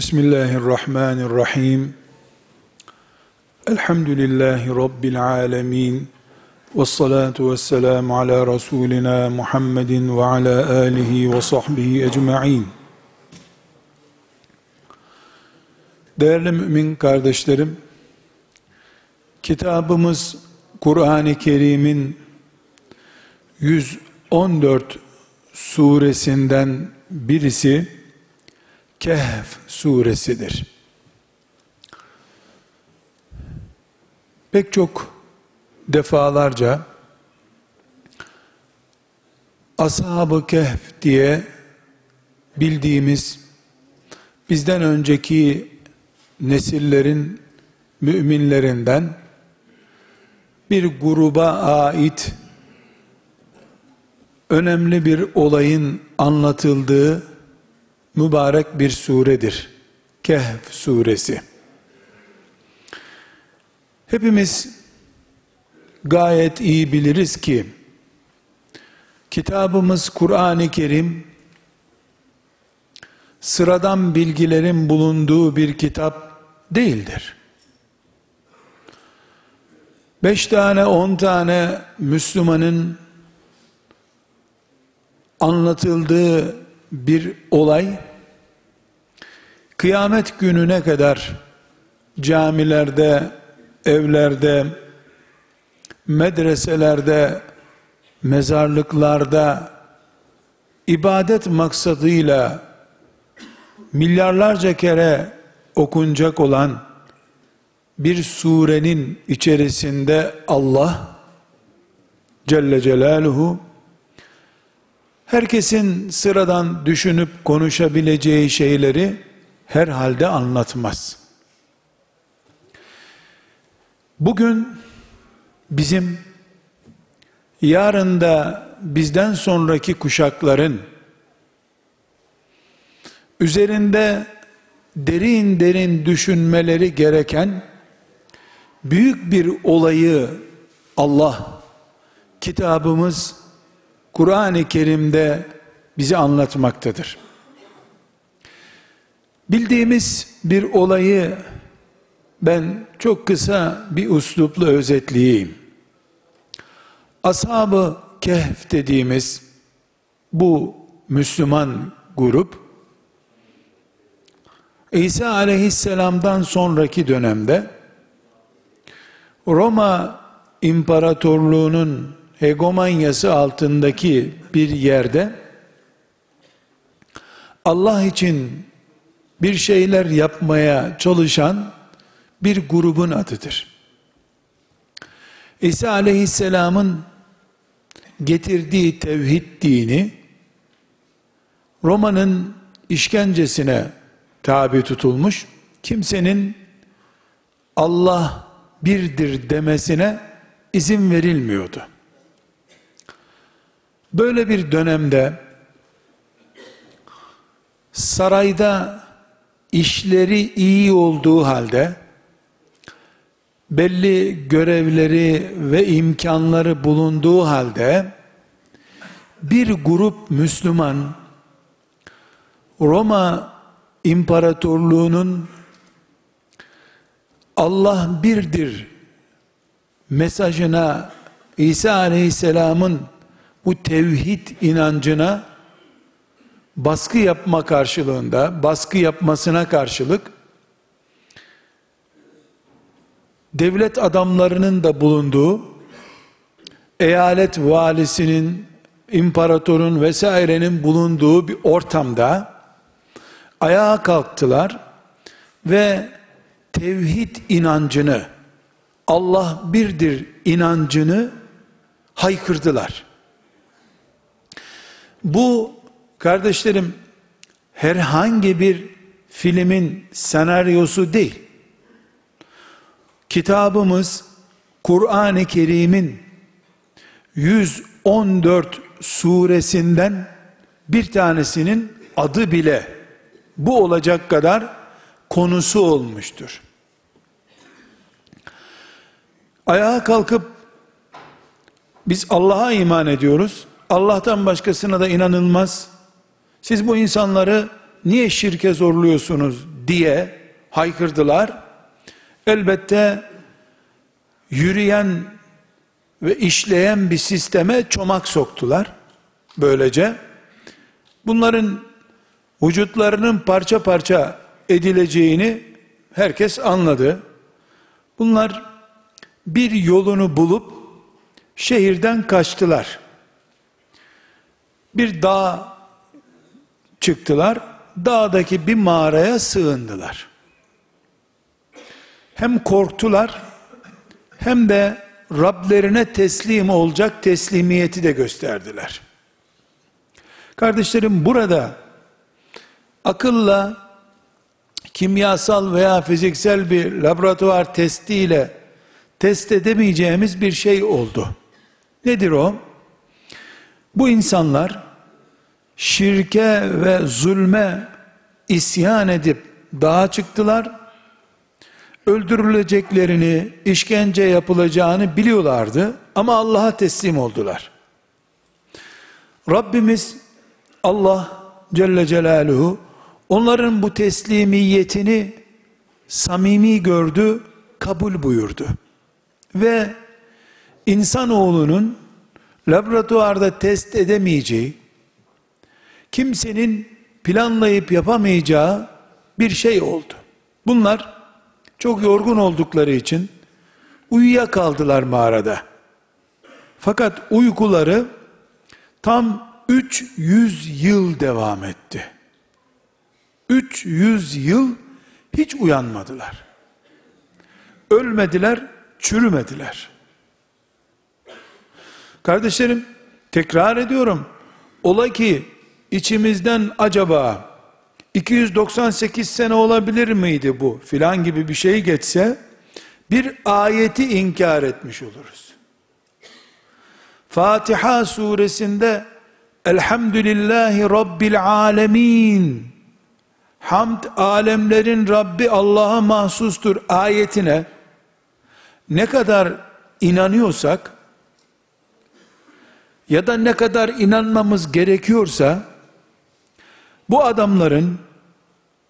Bismillahirrahmanirrahim. Elhamdülillahi Rabbil alemin. Ve salatu ve selamu ala Resulina Muhammedin ve ala alihi ve sahbihi ecma'in. Değerli mümin kardeşlerim, kitabımız Kur'an-ı Kerim'in 114 suresinden birisi Kehf suresidir. Pek çok defalarca Ashab-ı Kehf diye bildiğimiz bizden önceki nesillerin müminlerinden bir gruba ait önemli bir olayın anlatıldığı mübarek bir suredir. Kehf suresi. Hepimiz gayet iyi biliriz ki kitabımız Kur'an-ı Kerim sıradan bilgilerin bulunduğu bir kitap değildir. Beş tane, on tane Müslümanın anlatıldığı bir olay kıyamet gününe kadar camilerde, evlerde, medreselerde, mezarlıklarda ibadet maksadıyla milyarlarca kere okunacak olan bir surenin içerisinde Allah Celle Celaluhu herkesin sıradan düşünüp konuşabileceği şeyleri herhalde anlatmaz. Bugün bizim yarın da bizden sonraki kuşakların üzerinde derin derin düşünmeleri gereken büyük bir olayı Allah kitabımız Kur'an-ı Kerim'de bize anlatmaktadır. Bildiğimiz bir olayı ben çok kısa bir uslupla özetleyeyim. Ashab-ı Kehf dediğimiz bu Müslüman grup İsa aleyhisselamdan sonraki dönemde Roma İmparatorluğu'nun hegemonyası altındaki bir yerde Allah için bir şeyler yapmaya çalışan bir grubun adıdır. İsa aleyhisselamın getirdiği tevhid dini Roma'nın işkencesine tabi tutulmuş kimsenin Allah birdir demesine izin verilmiyordu. Böyle bir dönemde sarayda işleri iyi olduğu halde belli görevleri ve imkanları bulunduğu halde bir grup Müslüman Roma İmparatorluğu'nun Allah birdir mesajına İsa Aleyhisselam'ın bu tevhid inancına baskı yapma karşılığında, baskı yapmasına karşılık devlet adamlarının da bulunduğu eyalet valisinin, imparatorun vesairenin bulunduğu bir ortamda ayağa kalktılar ve tevhid inancını Allah birdir inancını haykırdılar. Bu kardeşlerim herhangi bir filmin senaryosu değil. Kitabımız Kur'an-ı Kerim'in 114 suresinden bir tanesinin adı bile bu olacak kadar konusu olmuştur. Ayağa kalkıp biz Allah'a iman ediyoruz. Allah'tan başkasına da inanılmaz. Siz bu insanları niye şirke zorluyorsunuz diye haykırdılar. Elbette yürüyen ve işleyen bir sisteme çomak soktular. Böylece bunların vücutlarının parça parça edileceğini herkes anladı. Bunlar bir yolunu bulup şehirden kaçtılar. Bir dağ çıktılar. Dağdaki bir mağaraya sığındılar. Hem korktular hem de Rablerine teslim olacak teslimiyeti de gösterdiler. Kardeşlerim burada akılla kimyasal veya fiziksel bir laboratuvar testiyle test edemeyeceğimiz bir şey oldu. Nedir o? Bu insanlar şirke ve zulme isyan edip dağa çıktılar. Öldürüleceklerini, işkence yapılacağını biliyorlardı ama Allah'a teslim oldular. Rabbimiz Allah Celle Celaluhu onların bu teslimiyetini samimi gördü, kabul buyurdu. Ve insanoğlunun laboratuvarda test edemeyeceği, kimsenin planlayıp yapamayacağı bir şey oldu. Bunlar çok yorgun oldukları için uyuyakaldılar mağarada. Fakat uykuları tam 300 yıl devam etti. 300 yıl hiç uyanmadılar. Ölmediler, çürümediler. Kardeşlerim, tekrar ediyorum. Ola ki içimizden acaba 298 sene olabilir miydi bu filan gibi bir şey geçse bir ayeti inkar etmiş oluruz. Fatiha suresinde Elhamdülillahi Rabbil Alemin Hamd alemlerin Rabbi Allah'a mahsustur ayetine ne kadar inanıyorsak ya da ne kadar inanmamız gerekiyorsa bu adamların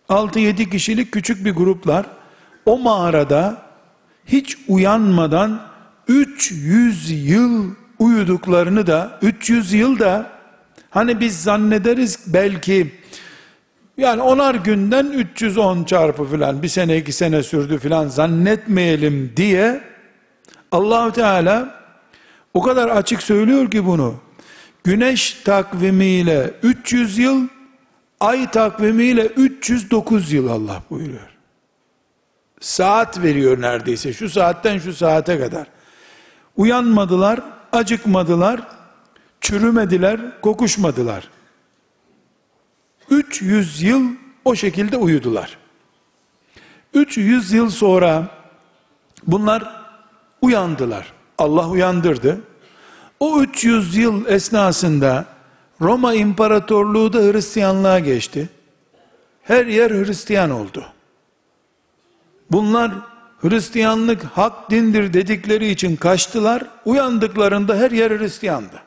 6-7 kişilik küçük bir gruplar o mağarada hiç uyanmadan 300 yıl uyuduklarını da 300 yıl da hani biz zannederiz belki yani onar günden 310 çarpı filan bir sene iki sene sürdü filan zannetmeyelim diye allah Teala o kadar açık söylüyor ki bunu. Güneş takvimiyle 300 yıl, ay takvimiyle 309 yıl Allah buyuruyor. Saat veriyor neredeyse şu saatten şu saate kadar. Uyanmadılar, acıkmadılar, çürümediler, kokuşmadılar. 300 yıl o şekilde uyudular. 300 yıl sonra bunlar uyandılar. Allah uyandırdı. O 300 yıl esnasında Roma İmparatorluğu da Hristiyanlığa geçti. Her yer Hristiyan oldu. Bunlar Hristiyanlık hak dindir dedikleri için kaçtılar. Uyandıklarında her yer Hristiyandı.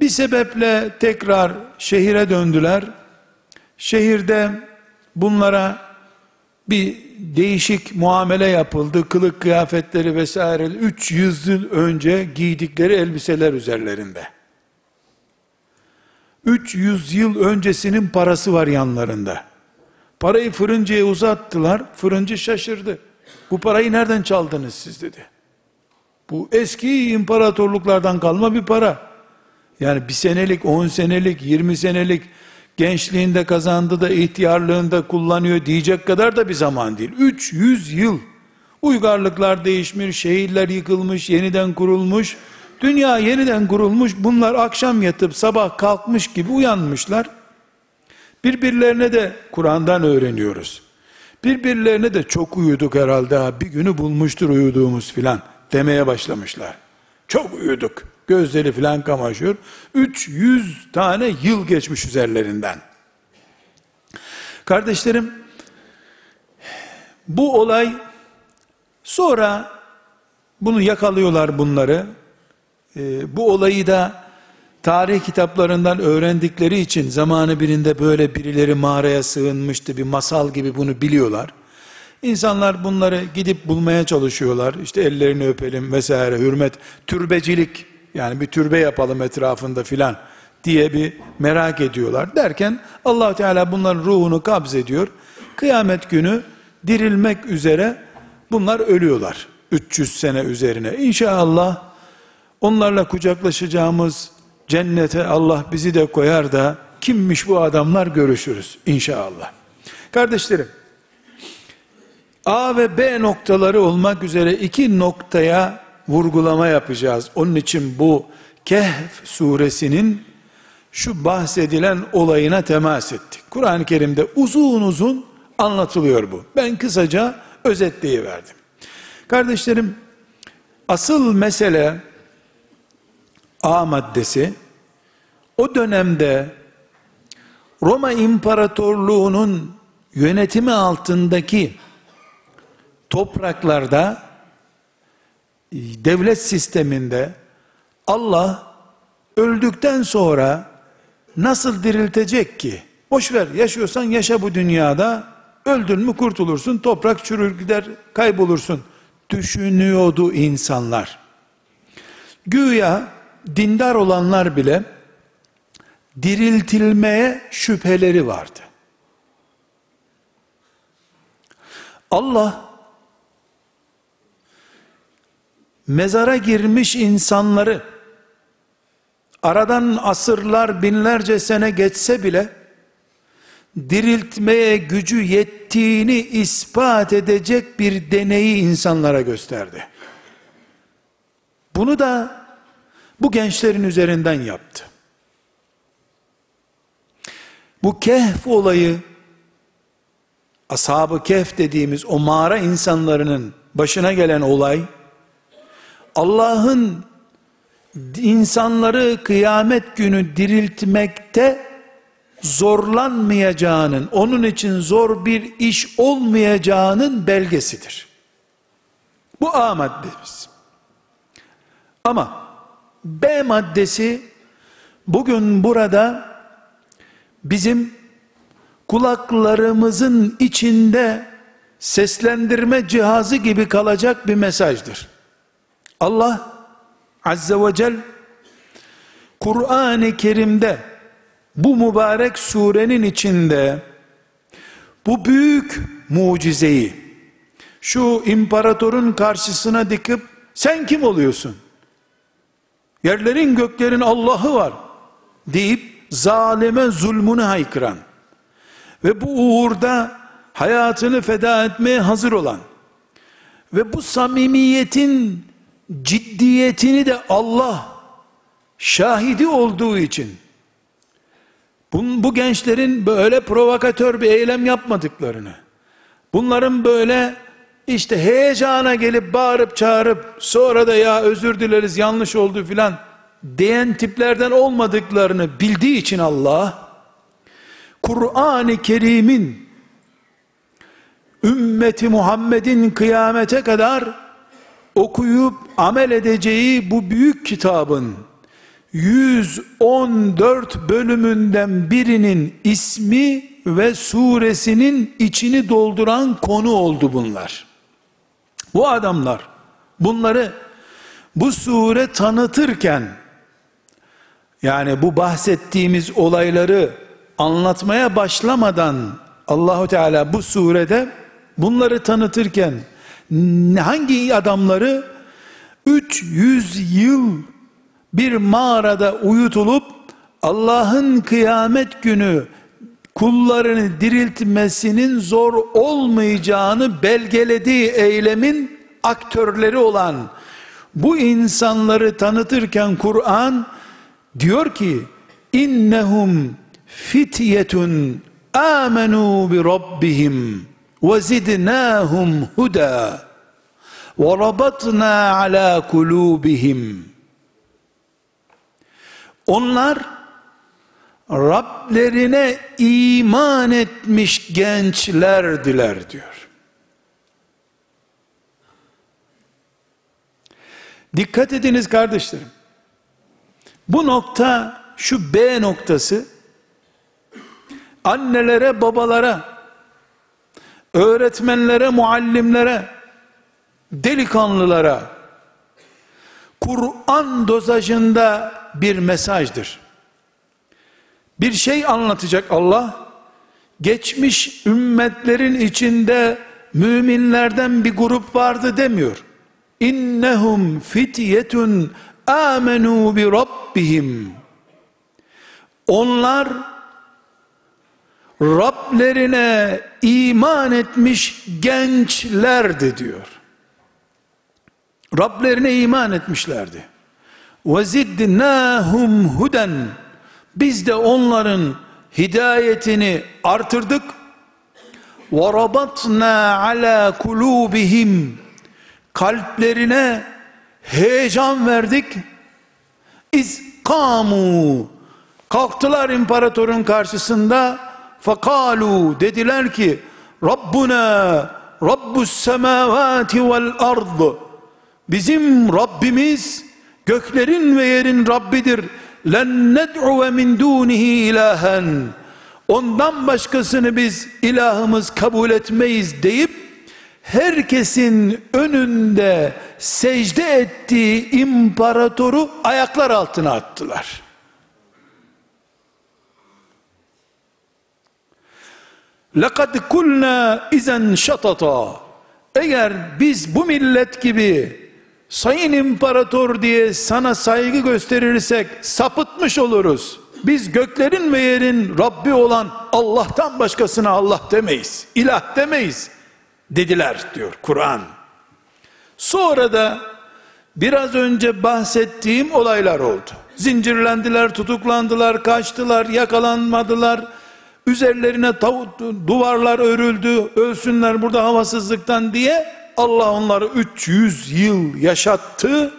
Bir sebeple tekrar şehire döndüler. Şehirde bunlara bir değişik muamele yapıldı. Kılık kıyafetleri vesaire 300 yıl önce giydikleri elbiseler üzerlerinde. 300 yıl öncesinin parası var yanlarında. Parayı fırıncıya uzattılar. Fırıncı şaşırdı. Bu parayı nereden çaldınız siz dedi. Bu eski imparatorluklardan kalma bir para. Yani bir senelik, on senelik, yirmi senelik gençliğinde kazandı da ihtiyarlığında kullanıyor diyecek kadar da bir zaman değil. 300 yıl uygarlıklar değişmiş, şehirler yıkılmış, yeniden kurulmuş. Dünya yeniden kurulmuş. Bunlar akşam yatıp sabah kalkmış gibi uyanmışlar. Birbirlerine de Kur'an'dan öğreniyoruz. Birbirlerine de çok uyuduk herhalde. Bir günü bulmuştur uyuduğumuz filan demeye başlamışlar. Çok uyuduk. Gözleri filan kamaşıyor. 300 tane yıl geçmiş üzerlerinden. Kardeşlerim, bu olay sonra bunu yakalıyorlar bunları. E, bu olayı da tarih kitaplarından öğrendikleri için zamanı birinde böyle birileri mağaraya sığınmıştı bir masal gibi bunu biliyorlar. İnsanlar bunları gidip bulmaya çalışıyorlar. İşte ellerini öpelim vesaire hürmet, türbecilik yani bir türbe yapalım etrafında filan diye bir merak ediyorlar. Derken allah Teala bunların ruhunu kabz ediyor. Kıyamet günü dirilmek üzere bunlar ölüyorlar. 300 sene üzerine. İnşallah onlarla kucaklaşacağımız cennete Allah bizi de koyar da kimmiş bu adamlar görüşürüz inşallah. Kardeşlerim, A ve B noktaları olmak üzere iki noktaya vurgulama yapacağız. Onun için bu Kehf suresinin şu bahsedilen olayına temas ettik. Kur'an-ı Kerim'de uzun uzun anlatılıyor bu. Ben kısaca özetleyiverdim. Kardeşlerim, asıl mesele A maddesi o dönemde Roma İmparatorluğu'nun yönetimi altındaki topraklarda devlet sisteminde Allah öldükten sonra nasıl diriltecek ki? Boş ver yaşıyorsan yaşa bu dünyada öldün mü kurtulursun toprak çürür gider kaybolursun düşünüyordu insanlar. Güya dindar olanlar bile diriltilmeye şüpheleri vardı. Allah mezara girmiş insanları aradan asırlar binlerce sene geçse bile diriltmeye gücü yettiğini ispat edecek bir deneyi insanlara gösterdi. Bunu da bu gençlerin üzerinden yaptı. Bu kehf olayı ashab-ı kehf dediğimiz o mağara insanlarının başına gelen olay Allah'ın insanları kıyamet günü diriltmekte zorlanmayacağının, onun için zor bir iş olmayacağının belgesidir. Bu A maddemiz. Ama B maddesi bugün burada bizim kulaklarımızın içinde seslendirme cihazı gibi kalacak bir mesajdır. Allah Azze ve Celle Kur'an-ı Kerim'de bu mübarek surenin içinde bu büyük mucizeyi şu imparatorun karşısına dikip sen kim oluyorsun? Yerlerin göklerin Allah'ı var deyip zalime zulmünü haykıran ve bu uğurda hayatını feda etmeye hazır olan ve bu samimiyetin ciddiyetini de Allah şahidi olduğu için bu, bu gençlerin böyle provokatör bir eylem yapmadıklarını bunların böyle işte heyecana gelip bağırıp çağırıp sonra da ya özür dileriz yanlış oldu filan diyen tiplerden olmadıklarını bildiği için Allah Kur'an-ı Kerim'in ümmeti Muhammed'in kıyamete kadar okuyup amel edeceği bu büyük kitabın 114 bölümünden birinin ismi ve suresinin içini dolduran konu oldu bunlar. Bu adamlar bunları bu sure tanıtırken yani bu bahsettiğimiz olayları anlatmaya başlamadan Allahu Teala bu surede bunları tanıtırken hangi adamları 300 yıl bir mağarada uyutulup Allah'ın kıyamet günü kullarını diriltmesinin zor olmayacağını belgelediği eylemin aktörleri olan bu insanları tanıtırken Kur'an diyor ki innehum fityetun amenu bi rabbihim ve zidnahum huda ve rabatna ala kulubihim onlar Rablerine iman etmiş gençlerdiler diyor. Dikkat ediniz kardeşlerim. Bu nokta şu B noktası annelere, babalara, öğretmenlere, muallimlere, delikanlılara Kur'an dozajında bir mesajdır. Bir şey anlatacak Allah, geçmiş ümmetlerin içinde müminlerden bir grup vardı demiyor. İnnehum fityetun amenu bi rabbihim. Onlar Rablerine iman etmiş gençlerdi diyor. Rablerine iman etmişlerdi. Zidnâhum huden. Biz de onların hidayetini artırdık. Rabatna ala kulubihim. Kalplerine heyecan verdik. İz kamu. Kalktılar imparatorun karşısında. Fekalu dediler ki Rabbuna Rabbus semavati vel Bizim Rabbimiz göklerin ve yerin Rabbidir. Len ned'u ve min dunihi ilahen. Ondan başkasını biz ilahımız kabul etmeyiz deyip herkesin önünde secde ettiği imparatoru ayaklar altına attılar. لَقَدْ كُلْنَا اِذَنْ شَطَطًا Eğer biz bu millet gibi sayın imparator diye sana saygı gösterirsek sapıtmış oluruz. Biz göklerin ve yerin Rabbi olan Allah'tan başkasına Allah demeyiz. ilah demeyiz dediler diyor Kur'an. Sonra da biraz önce bahsettiğim olaylar oldu. Zincirlendiler, tutuklandılar, kaçtılar, yakalanmadılar. Üzerlerine duvarlar örüldü, ölsünler burada havasızlıktan diye Allah onları 300 yıl yaşattı.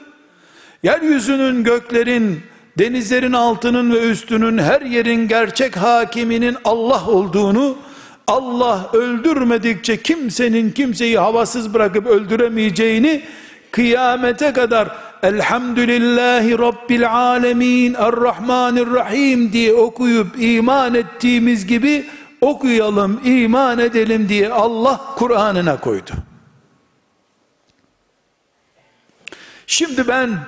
Yeryüzünün, göklerin, denizlerin altının ve üstünün her yerin gerçek hakiminin Allah olduğunu, Allah öldürmedikçe kimsenin kimseyi havasız bırakıp öldüremeyeceğini kıyamete kadar Elhamdülillahi Rabbil Alemin Errahmanirrahim diye okuyup iman ettiğimiz gibi okuyalım, iman edelim diye Allah Kur'an'ına koydu. Şimdi ben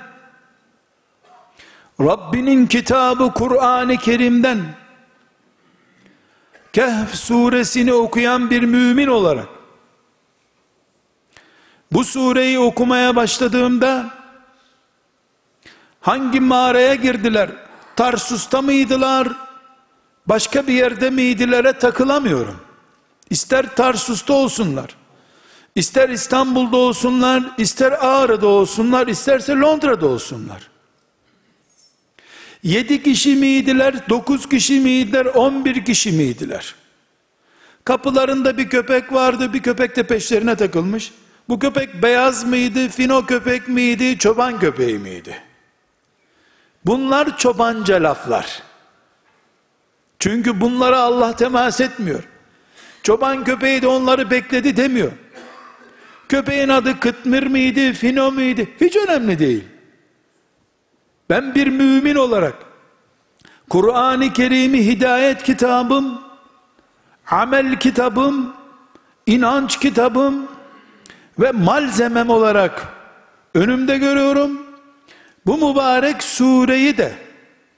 Rabbinin kitabı Kur'an-ı Kerim'den Kehf suresini okuyan bir mümin olarak bu sureyi okumaya başladığımda hangi mağaraya girdiler? Tarsus'ta mıydılar? Başka bir yerde miydilere takılamıyorum. İster Tarsus'ta olsunlar. İster İstanbul'da olsunlar, ister Ağrı'da olsunlar, isterse Londra'da olsunlar. Yedi kişi miydiler, dokuz kişi miydiler, on bir kişi miydiler? Kapılarında bir köpek vardı, bir köpek de peşlerine takılmış. Bu köpek beyaz mıydı, fino köpek miydi, çoban köpeği miydi? Bunlar çobanca laflar. Çünkü bunlara Allah temas etmiyor. Çoban köpeği de onları bekledi demiyor. Köpeğin adı Kıtmir miydi, Fino muydu? Hiç önemli değil. Ben bir mümin olarak Kur'an-ı Kerim'i hidayet kitabım, amel kitabım, inanç kitabım ve malzemem olarak önümde görüyorum. Bu mübarek sureyi de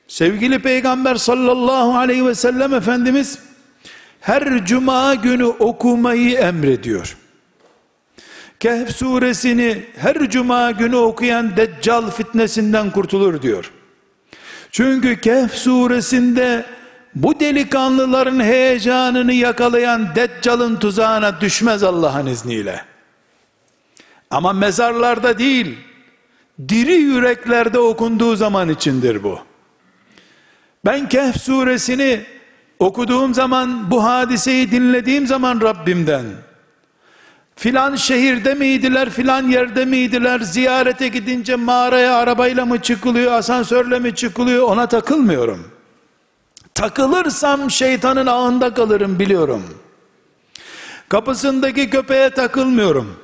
sevgili peygamber sallallahu aleyhi ve sellem efendimiz her cuma günü okumayı emrediyor. Kehf suresini her cuma günü okuyan deccal fitnesinden kurtulur diyor. Çünkü Kehf suresinde bu delikanlıların heyecanını yakalayan deccalın tuzağına düşmez Allah'ın izniyle. Ama mezarlarda değil, diri yüreklerde okunduğu zaman içindir bu. Ben Kehf suresini okuduğum zaman, bu hadiseyi dinlediğim zaman Rabbimden, filan şehirde miydiler, filan yerde miydiler, ziyarete gidince mağaraya arabayla mı çıkılıyor, asansörle mi çıkılıyor, ona takılmıyorum. Takılırsam şeytanın ağında kalırım biliyorum. Kapısındaki köpeğe takılmıyorum.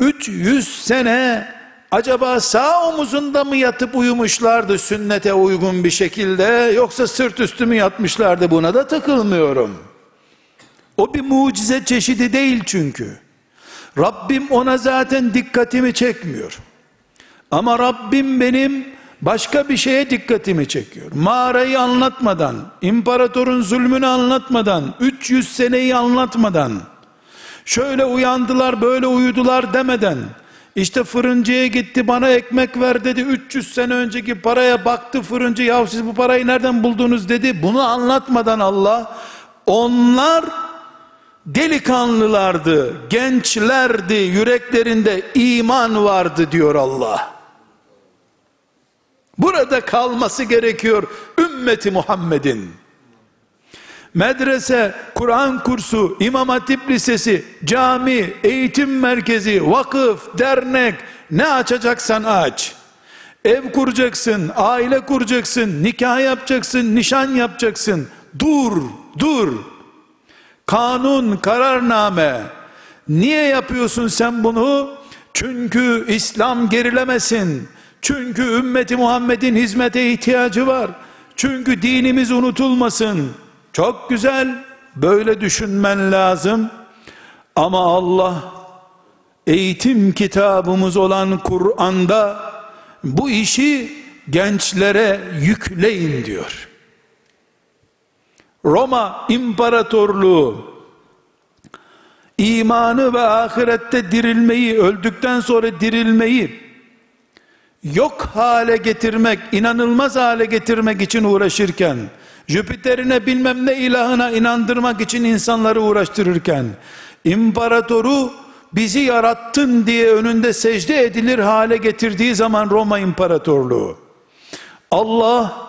300 sene acaba sağ omuzunda mı yatıp uyumuşlardı sünnete uygun bir şekilde yoksa sırt üstü mü yatmışlardı buna da takılmıyorum. O bir mucize çeşidi değil çünkü. Rabbim ona zaten dikkatimi çekmiyor. Ama Rabbim benim başka bir şeye dikkatimi çekiyor. Mağarayı anlatmadan, imparatorun zulmünü anlatmadan, 300 seneyi anlatmadan, şöyle uyandılar böyle uyudular demeden, işte fırıncıya gitti bana ekmek ver dedi 300 sene önceki paraya baktı fırıncı ya siz bu parayı nereden buldunuz dedi. Bunu anlatmadan Allah onlar delikanlılardı, gençlerdi, yüreklerinde iman vardı diyor Allah. Burada kalması gerekiyor ümmeti Muhammed'in. Medrese, Kur'an kursu, İmam Hatip Lisesi, cami, eğitim merkezi, vakıf, dernek ne açacaksan aç. Ev kuracaksın, aile kuracaksın, nikah yapacaksın, nişan yapacaksın. Dur, dur. Kanun, kararname. Niye yapıyorsun sen bunu? Çünkü İslam gerilemesin. Çünkü ümmeti Muhammed'in hizmete ihtiyacı var. Çünkü dinimiz unutulmasın. Çok güzel. Böyle düşünmen lazım. Ama Allah eğitim kitabımız olan Kur'an'da bu işi gençlere yükleyin diyor. Roma İmparatorluğu. İmanı ve ahirette dirilmeyi, öldükten sonra dirilmeyi yok hale getirmek, inanılmaz hale getirmek için uğraşırken, Jüpiter'ine bilmem ne ilahına inandırmak için insanları uğraştırırken, imparatoru bizi yarattın diye önünde secde edilir hale getirdiği zaman Roma İmparatorluğu, Allah,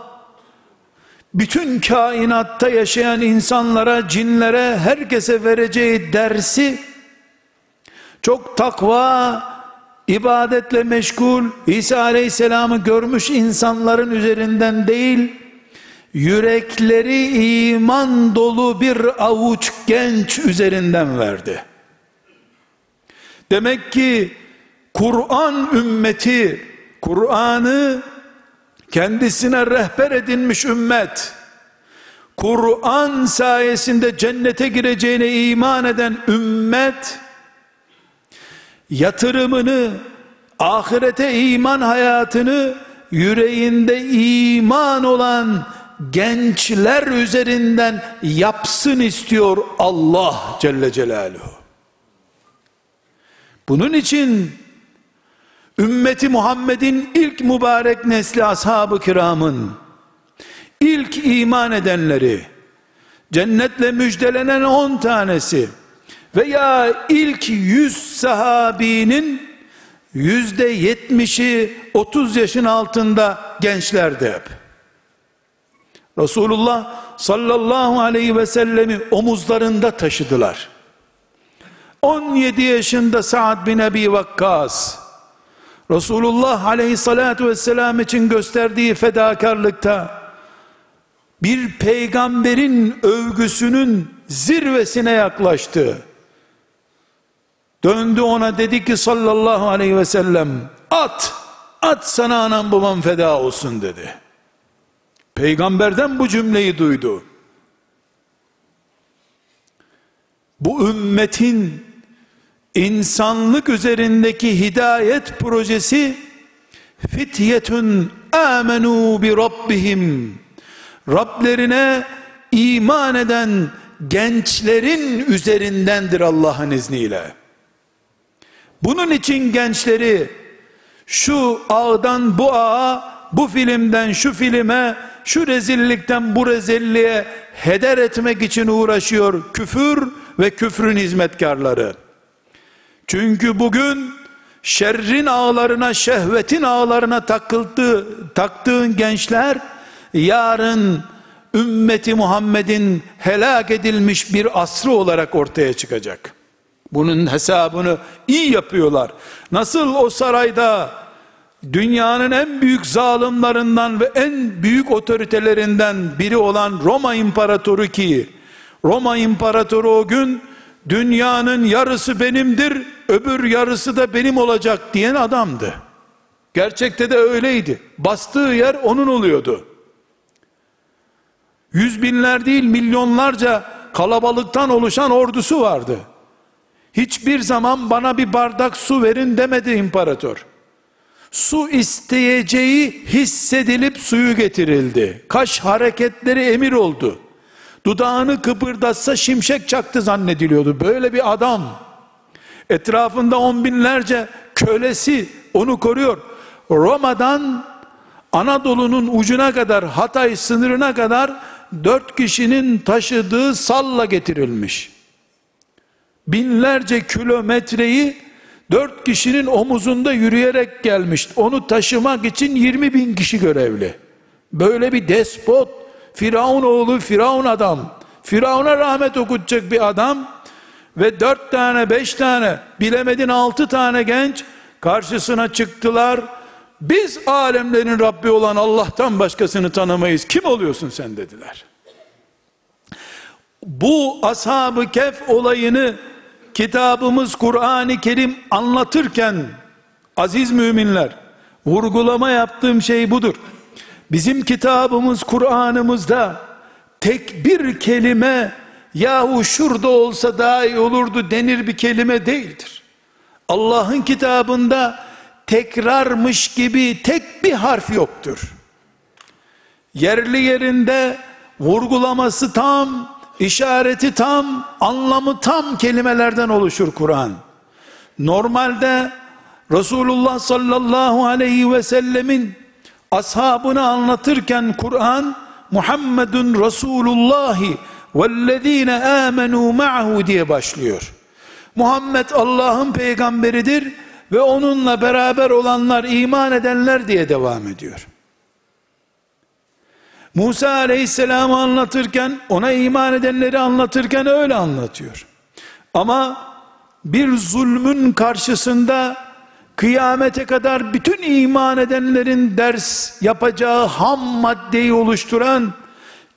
bütün kainatta yaşayan insanlara, cinlere, herkese vereceği dersi, çok takva, ibadetle meşgul İsa Aleyhisselam'ı görmüş insanların üzerinden değil yürekleri iman dolu bir avuç genç üzerinden verdi. Demek ki Kur'an ümmeti Kur'an'ı kendisine rehber edinmiş ümmet Kur'an sayesinde cennete gireceğine iman eden ümmet yatırımını, ahirete iman hayatını yüreğinde iman olan gençler üzerinden yapsın istiyor Allah Celle Celaluhu. Bunun için ümmeti Muhammed'in ilk mübarek nesli ashab-ı kiramın ilk iman edenleri cennetle müjdelenen on tanesi veya ilk yüz sahabinin yüzde yetmişi 30 yaşın altında gençlerdi hep. Resulullah sallallahu aleyhi ve sellemi omuzlarında taşıdılar. 17 yaşında Sa'd bin Ebi Vakkas Resulullah aleyhissalatu vesselam için gösterdiği fedakarlıkta bir peygamberin övgüsünün zirvesine yaklaştı. Döndü ona dedi ki sallallahu aleyhi ve sellem at, at sana anam babam feda olsun dedi. Peygamberden bu cümleyi duydu. Bu ümmetin insanlık üzerindeki hidayet projesi fityetun amenu bi rabbihim Rablerine iman eden gençlerin üzerindendir Allah'ın izniyle. Bunun için gençleri şu ağdan bu ağa, bu filmden şu filme, şu rezillikten bu rezilliğe heder etmek için uğraşıyor küfür ve küfrün hizmetkarları. Çünkü bugün şerrin ağlarına, şehvetin ağlarına takıldı, taktığın gençler yarın ümmeti Muhammed'in helak edilmiş bir asrı olarak ortaya çıkacak. Bunun hesabını iyi yapıyorlar. Nasıl o sarayda dünyanın en büyük zalimlerinden ve en büyük otoritelerinden biri olan Roma İmparatoru ki Roma İmparatoru o gün dünyanın yarısı benimdir öbür yarısı da benim olacak diyen adamdı. Gerçekte de öyleydi. Bastığı yer onun oluyordu. Yüz binler değil milyonlarca kalabalıktan oluşan ordusu vardı. Hiçbir zaman bana bir bardak su verin demedi imparator. Su isteyeceği hissedilip suyu getirildi. Kaş hareketleri emir oldu. Dudağını kıpırdatsa şimşek çaktı zannediliyordu. Böyle bir adam. Etrafında on binlerce kölesi onu koruyor. Roma'dan Anadolu'nun ucuna kadar Hatay sınırına kadar dört kişinin taşıdığı salla getirilmiş. Binlerce kilometreyi dört kişinin omuzunda yürüyerek gelmiş. Onu taşımak için 20 bin kişi görevli. Böyle bir despot, Firavun oğlu, Firavun adam. Firavun'a rahmet okutacak bir adam ve dört tane, beş tane, bilemedin altı tane genç karşısına çıktılar. Biz alemlerin Rabbi olan Allah'tan başkasını tanımayız. Kim oluyorsun sen dediler. Bu ashab-ı kef olayını kitabımız Kur'an-ı Kerim anlatırken aziz müminler vurgulama yaptığım şey budur. Bizim kitabımız Kur'an'ımızda tek bir kelime yahu şurada olsa daha iyi olurdu denir bir kelime değildir. Allah'ın kitabında tekrarmış gibi tek bir harf yoktur. Yerli yerinde vurgulaması tam, işareti tam, anlamı tam kelimelerden oluşur Kur'an. Normalde Resulullah sallallahu aleyhi ve sellemin ashabını anlatırken Kur'an Muhammedun Resulullahi vellezine amenu ma'hu diye başlıyor. Muhammed Allah'ın peygamberidir ve onunla beraber olanlar iman edenler diye devam ediyor. Musa aleyhisselamı anlatırken ona iman edenleri anlatırken öyle anlatıyor. Ama bir zulmün karşısında kıyamete kadar bütün iman edenlerin ders yapacağı ham maddeyi oluşturan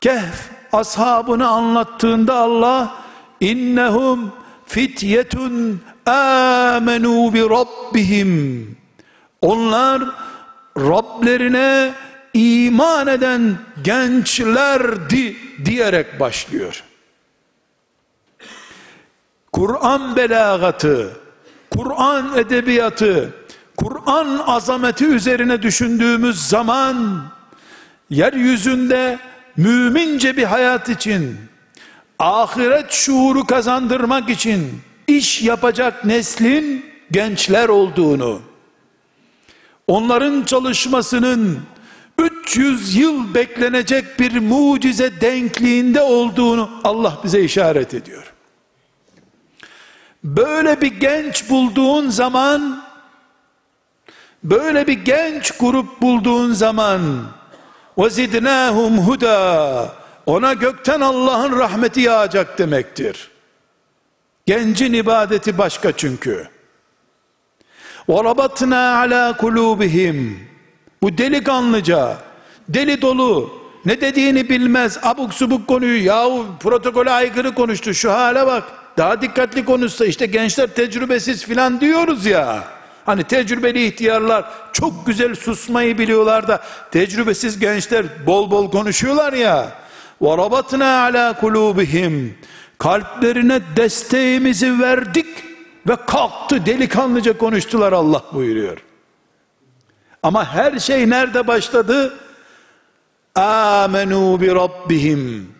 Kehf ashabını anlattığında Allah innehum fityetun amenu bi rabbihim onlar Rablerine iman eden gençlerdi diyerek başlıyor. Kur'an belagatı, Kur'an edebiyatı, Kur'an azameti üzerine düşündüğümüz zaman yeryüzünde mümince bir hayat için ahiret şuuru kazandırmak için iş yapacak neslin gençler olduğunu onların çalışmasının 300 yıl beklenecek bir mucize denkliğinde olduğunu Allah bize işaret ediyor. Böyle bir genç bulduğun zaman böyle bir genç grup bulduğun zaman وَزِدْنَاهُمْ huda ona gökten Allah'ın rahmeti yağacak demektir. Gencin ibadeti başka çünkü. وَرَبَطْنَا عَلَى قُلُوبِهِمْ Bu delikanlıca, deli dolu, ne dediğini bilmez, abuk subuk konuyu, yahu protokole aykırı konuştu, şu hale bak, daha dikkatli konuşsa, işte gençler tecrübesiz filan diyoruz ya, hani tecrübeli ihtiyarlar, çok güzel susmayı biliyorlar da, tecrübesiz gençler bol bol konuşuyorlar ya, وَرَبَطْنَا عَلَى قُلُوبِهِمْ Kalplerine desteğimizi verdik, ve kalktı delikanlıca konuştular Allah buyuruyor. Ama her şey nerede başladı? Amenu bi rabbihim.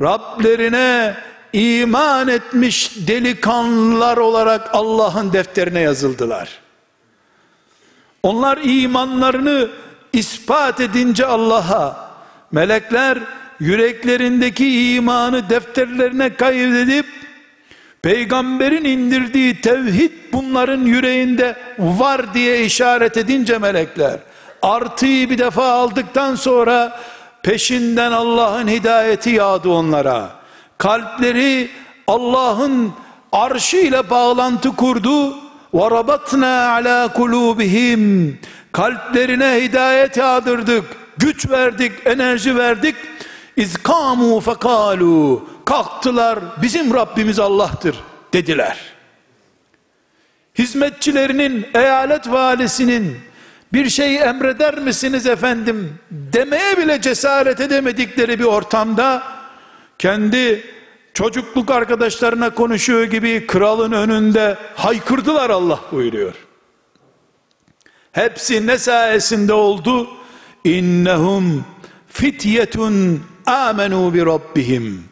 Rablerine iman etmiş delikanlılar olarak Allah'ın defterine yazıldılar. Onlar imanlarını ispat edince Allah'a melekler yüreklerindeki imanı defterlerine kaydedip peygamberin indirdiği tevhid bunların yüreğinde var diye işaret edince melekler artıyı bir defa aldıktan sonra peşinden Allah'ın hidayeti yağdı onlara kalpleri Allah'ın arşı ile bağlantı kurdu وَرَبَطْنَا عَلَى قُلُوبِهِمْ kalplerine hidayet yağdırdık güç verdik enerji verdik İzkamu fekalu kalktılar bizim Rabbimiz Allah'tır dediler. Hizmetçilerinin, eyalet valisinin bir şeyi emreder misiniz efendim demeye bile cesaret edemedikleri bir ortamda kendi çocukluk arkadaşlarına konuşuyor gibi kralın önünde haykırdılar Allah buyuruyor. Hepsi ne sayesinde oldu? İnnehum fityetun amenu bi rabbihim.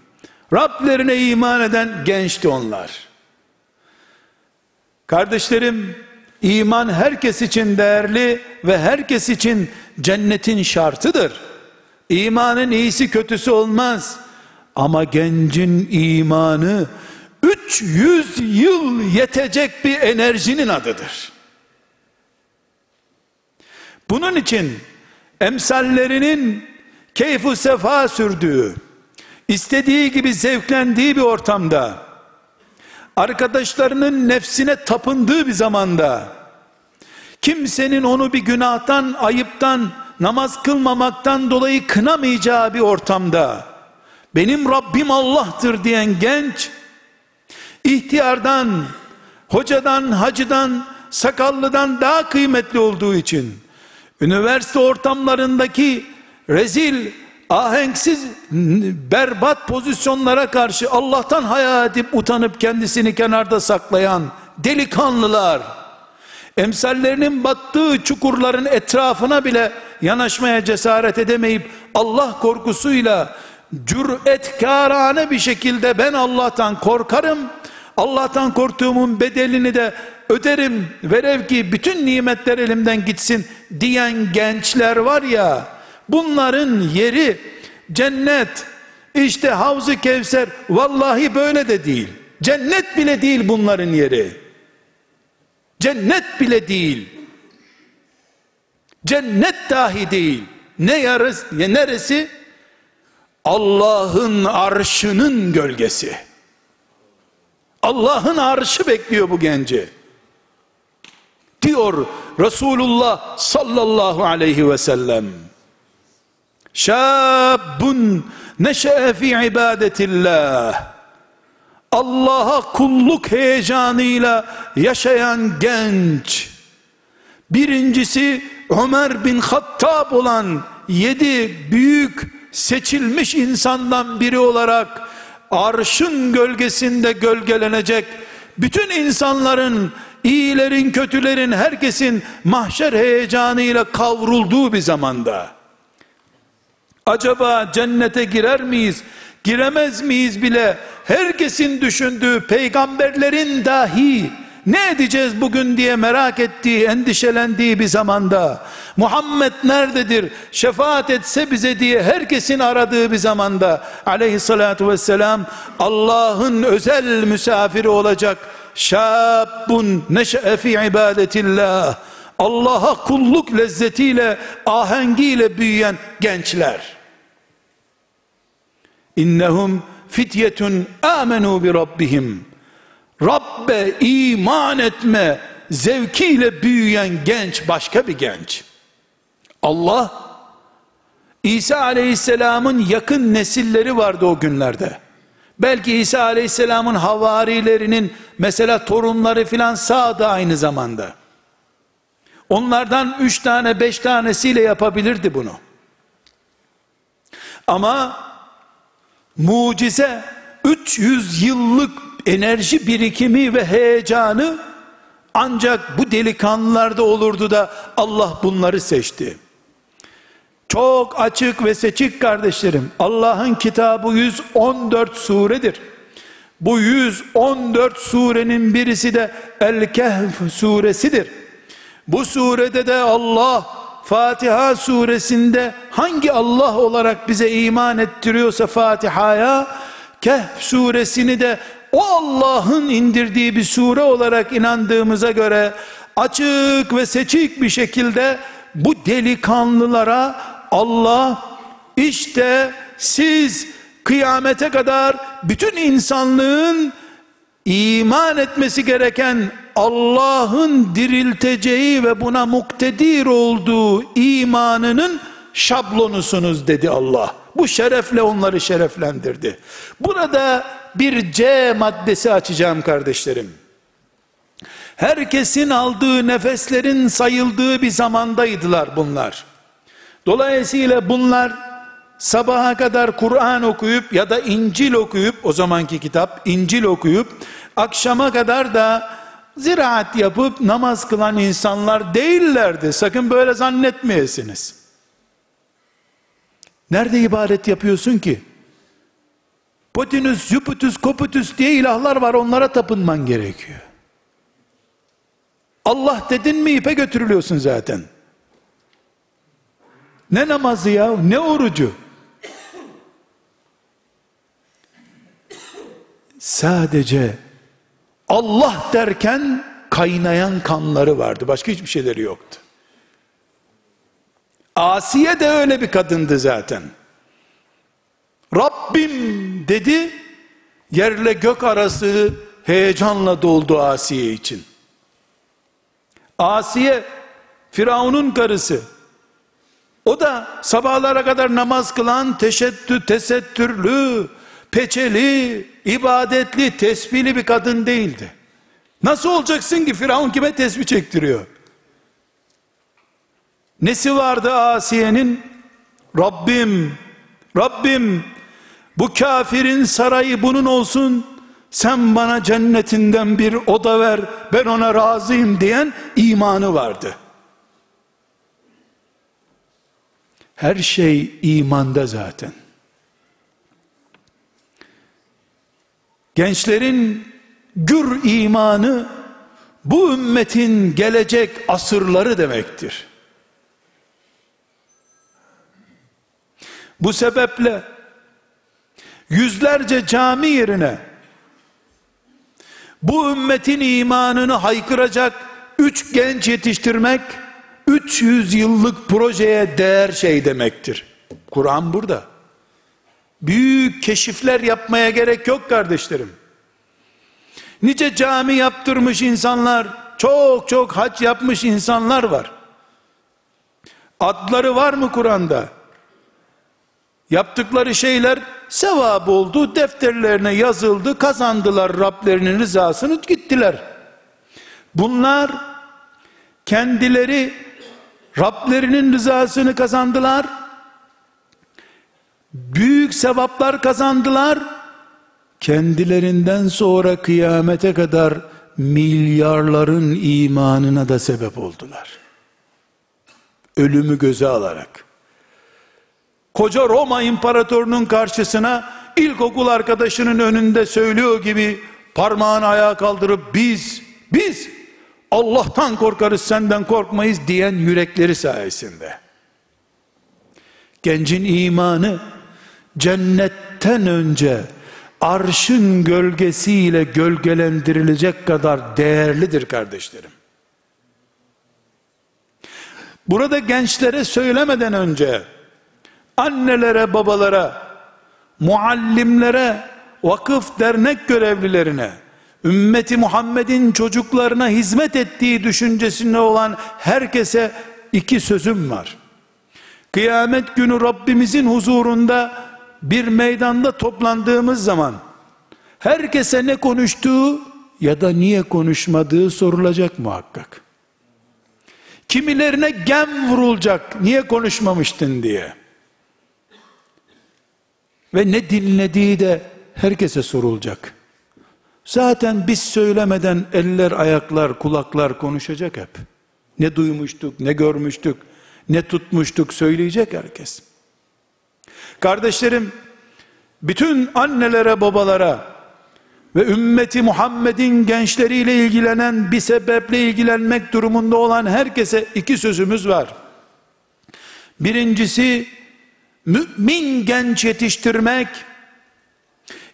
Rablerine iman eden gençti onlar. Kardeşlerim, iman herkes için değerli ve herkes için cennetin şartıdır. İmanın iyisi kötüsü olmaz. Ama gencin imanı 300 yıl yetecek bir enerjinin adıdır. Bunun için emsallerinin keyfu sefa sürdüğü, istediği gibi zevklendiği bir ortamda, arkadaşlarının nefsine tapındığı bir zamanda, kimsenin onu bir günahtan, ayıptan, namaz kılmamaktan dolayı kınamayacağı bir ortamda, benim Rabbim Allah'tır diyen genç, ihtiyardan, hocadan, hacıdan, sakallıdan daha kıymetli olduğu için, üniversite ortamlarındaki rezil, ahenksiz, berbat pozisyonlara karşı Allah'tan haya edip utanıp kendisini kenarda saklayan delikanlılar, emsallerinin battığı çukurların etrafına bile yanaşmaya cesaret edemeyip Allah korkusuyla cüretkârane bir şekilde ben Allah'tan korkarım, Allah'tan korktuğumun bedelini de öderim, verev ki bütün nimetler elimden gitsin diyen gençler var ya, bunların yeri cennet, işte Havz-ı Kevser, vallahi böyle de değil. Cennet bile değil bunların yeri. Cennet bile değil. Cennet dahi değil. Ne yarısı, neresi? Allah'ın arşının gölgesi. Allah'ın arşı bekliyor bu genci. Diyor Resulullah sallallahu aleyhi ve sellem. Şabun neşe'e fi ibadetillah. Allah'a kulluk heyecanıyla yaşayan genç. Birincisi Ömer bin Hattab olan yedi büyük seçilmiş insandan biri olarak arşın gölgesinde gölgelenecek bütün insanların iyilerin kötülerin herkesin mahşer heyecanıyla kavrulduğu bir zamanda. Acaba cennete girer miyiz giremez miyiz bile? Herkesin düşündüğü peygamberlerin dahi ne edeceğiz bugün diye merak ettiği, endişelendiği bir zamanda, Muhammed nerededir, şefaat etse bize diye herkesin aradığı bir zamanda, aleyhissalatu vesselam, Allah'ın özel misafiri olacak, şabun neşe'e fi ibadetillah, Allah'a kulluk lezzetiyle, ahengiyle büyüyen gençler. İnnehum fityetun amenu bi rabbihim. Rabbe iman etme zevkiyle büyüyen genç başka bir genç. Allah İsa aleyhisselamın yakın nesilleri vardı o günlerde. Belki İsa aleyhisselamın havarilerinin mesela torunları filan sağdı aynı zamanda. Onlardan üç tane beş tanesiyle yapabilirdi bunu. Ama mucize 300 yıllık enerji birikimi ve heyecanı ancak bu delikanlılarda olurdu da Allah bunları seçti. Çok açık ve seçik kardeşlerim. Allah'ın kitabı 114 suredir. Bu 114 surenin birisi de El-Kehf suresidir. Bu surede de Allah Fatiha suresinde hangi Allah olarak bize iman ettiriyorsa Fatiha'ya Kehf suresini de o Allah'ın indirdiği bir sure olarak inandığımıza göre açık ve seçik bir şekilde bu delikanlılara Allah işte siz kıyamete kadar bütün insanlığın iman etmesi gereken Allah'ın dirilteceği ve buna muktedir olduğu imanının şablonusunuz dedi Allah. Bu şerefle onları şereflendirdi. Burada bir C maddesi açacağım kardeşlerim. Herkesin aldığı nefeslerin sayıldığı bir zamandaydılar bunlar. Dolayısıyla bunlar sabaha kadar Kur'an okuyup ya da İncil okuyup o zamanki kitap İncil okuyup akşama kadar da ziraat yapıp namaz kılan insanlar değillerdi. Sakın böyle zannetmeyesiniz. Nerede ibadet yapıyorsun ki? Potinus, Jupiter, Koputus diye ilahlar var onlara tapınman gerekiyor. Allah dedin mi ipe götürülüyorsun zaten. Ne namazı ya, ne orucu? Sadece Allah derken kaynayan kanları vardı. Başka hiçbir şeyleri yoktu. Asiye de öyle bir kadındı zaten. Rabbim dedi, yerle gök arası heyecanla doldu Asiye için. Asiye, Firavun'un karısı. O da sabahlara kadar namaz kılan, teşettü, tesettürlü, peçeli, ibadetli, tesbihli bir kadın değildi. Nasıl olacaksın ki Firavun kime tesbih çektiriyor? Nesi vardı Asiye'nin? Rabbim, Rabbim bu kafirin sarayı bunun olsun, sen bana cennetinden bir oda ver, ben ona razıyım diyen imanı vardı. Her şey imanda zaten. Gençlerin gür imanı bu ümmetin gelecek asırları demektir. Bu sebeple yüzlerce cami yerine bu ümmetin imanını haykıracak üç genç yetiştirmek 300 yıllık projeye değer şey demektir. Kur'an burada. Büyük keşifler yapmaya gerek yok kardeşlerim. Nice cami yaptırmış insanlar, çok çok hac yapmış insanlar var. Adları var mı Kur'an'da? Yaptıkları şeyler sevap oldu, defterlerine yazıldı, kazandılar Rablerinin rızasını gittiler. Bunlar kendileri Rablerinin rızasını kazandılar. Büyük sevaplar kazandılar. Kendilerinden sonra kıyamete kadar milyarların imanına da sebep oldular. Ölümü göze alarak koca Roma imparatorunun karşısına ilkokul arkadaşının önünde söylüyor gibi parmağını ayağa kaldırıp biz, biz Allah'tan korkarız senden korkmayız diyen yürekleri sayesinde. Gencin imanı cennetten önce arşın gölgesiyle gölgelendirilecek kadar değerlidir kardeşlerim. Burada gençlere söylemeden önce annelere, babalara, muallimlere, vakıf dernek görevlilerine, ümmeti Muhammed'in çocuklarına hizmet ettiği düşüncesinde olan herkese iki sözüm var. Kıyamet günü Rabbimizin huzurunda bir meydanda toplandığımız zaman herkese ne konuştuğu ya da niye konuşmadığı sorulacak muhakkak. Kimilerine gem vurulacak niye konuşmamıştın diye. Ve ne dinlediği de herkese sorulacak. Zaten biz söylemeden eller, ayaklar, kulaklar konuşacak hep. Ne duymuştuk, ne görmüştük, ne tutmuştuk söyleyecek herkes. Kardeşlerim, bütün annelere, babalara ve ümmeti Muhammed'in gençleriyle ilgilenen bir sebeple ilgilenmek durumunda olan herkese iki sözümüz var. Birincisi, mümin genç yetiştirmek,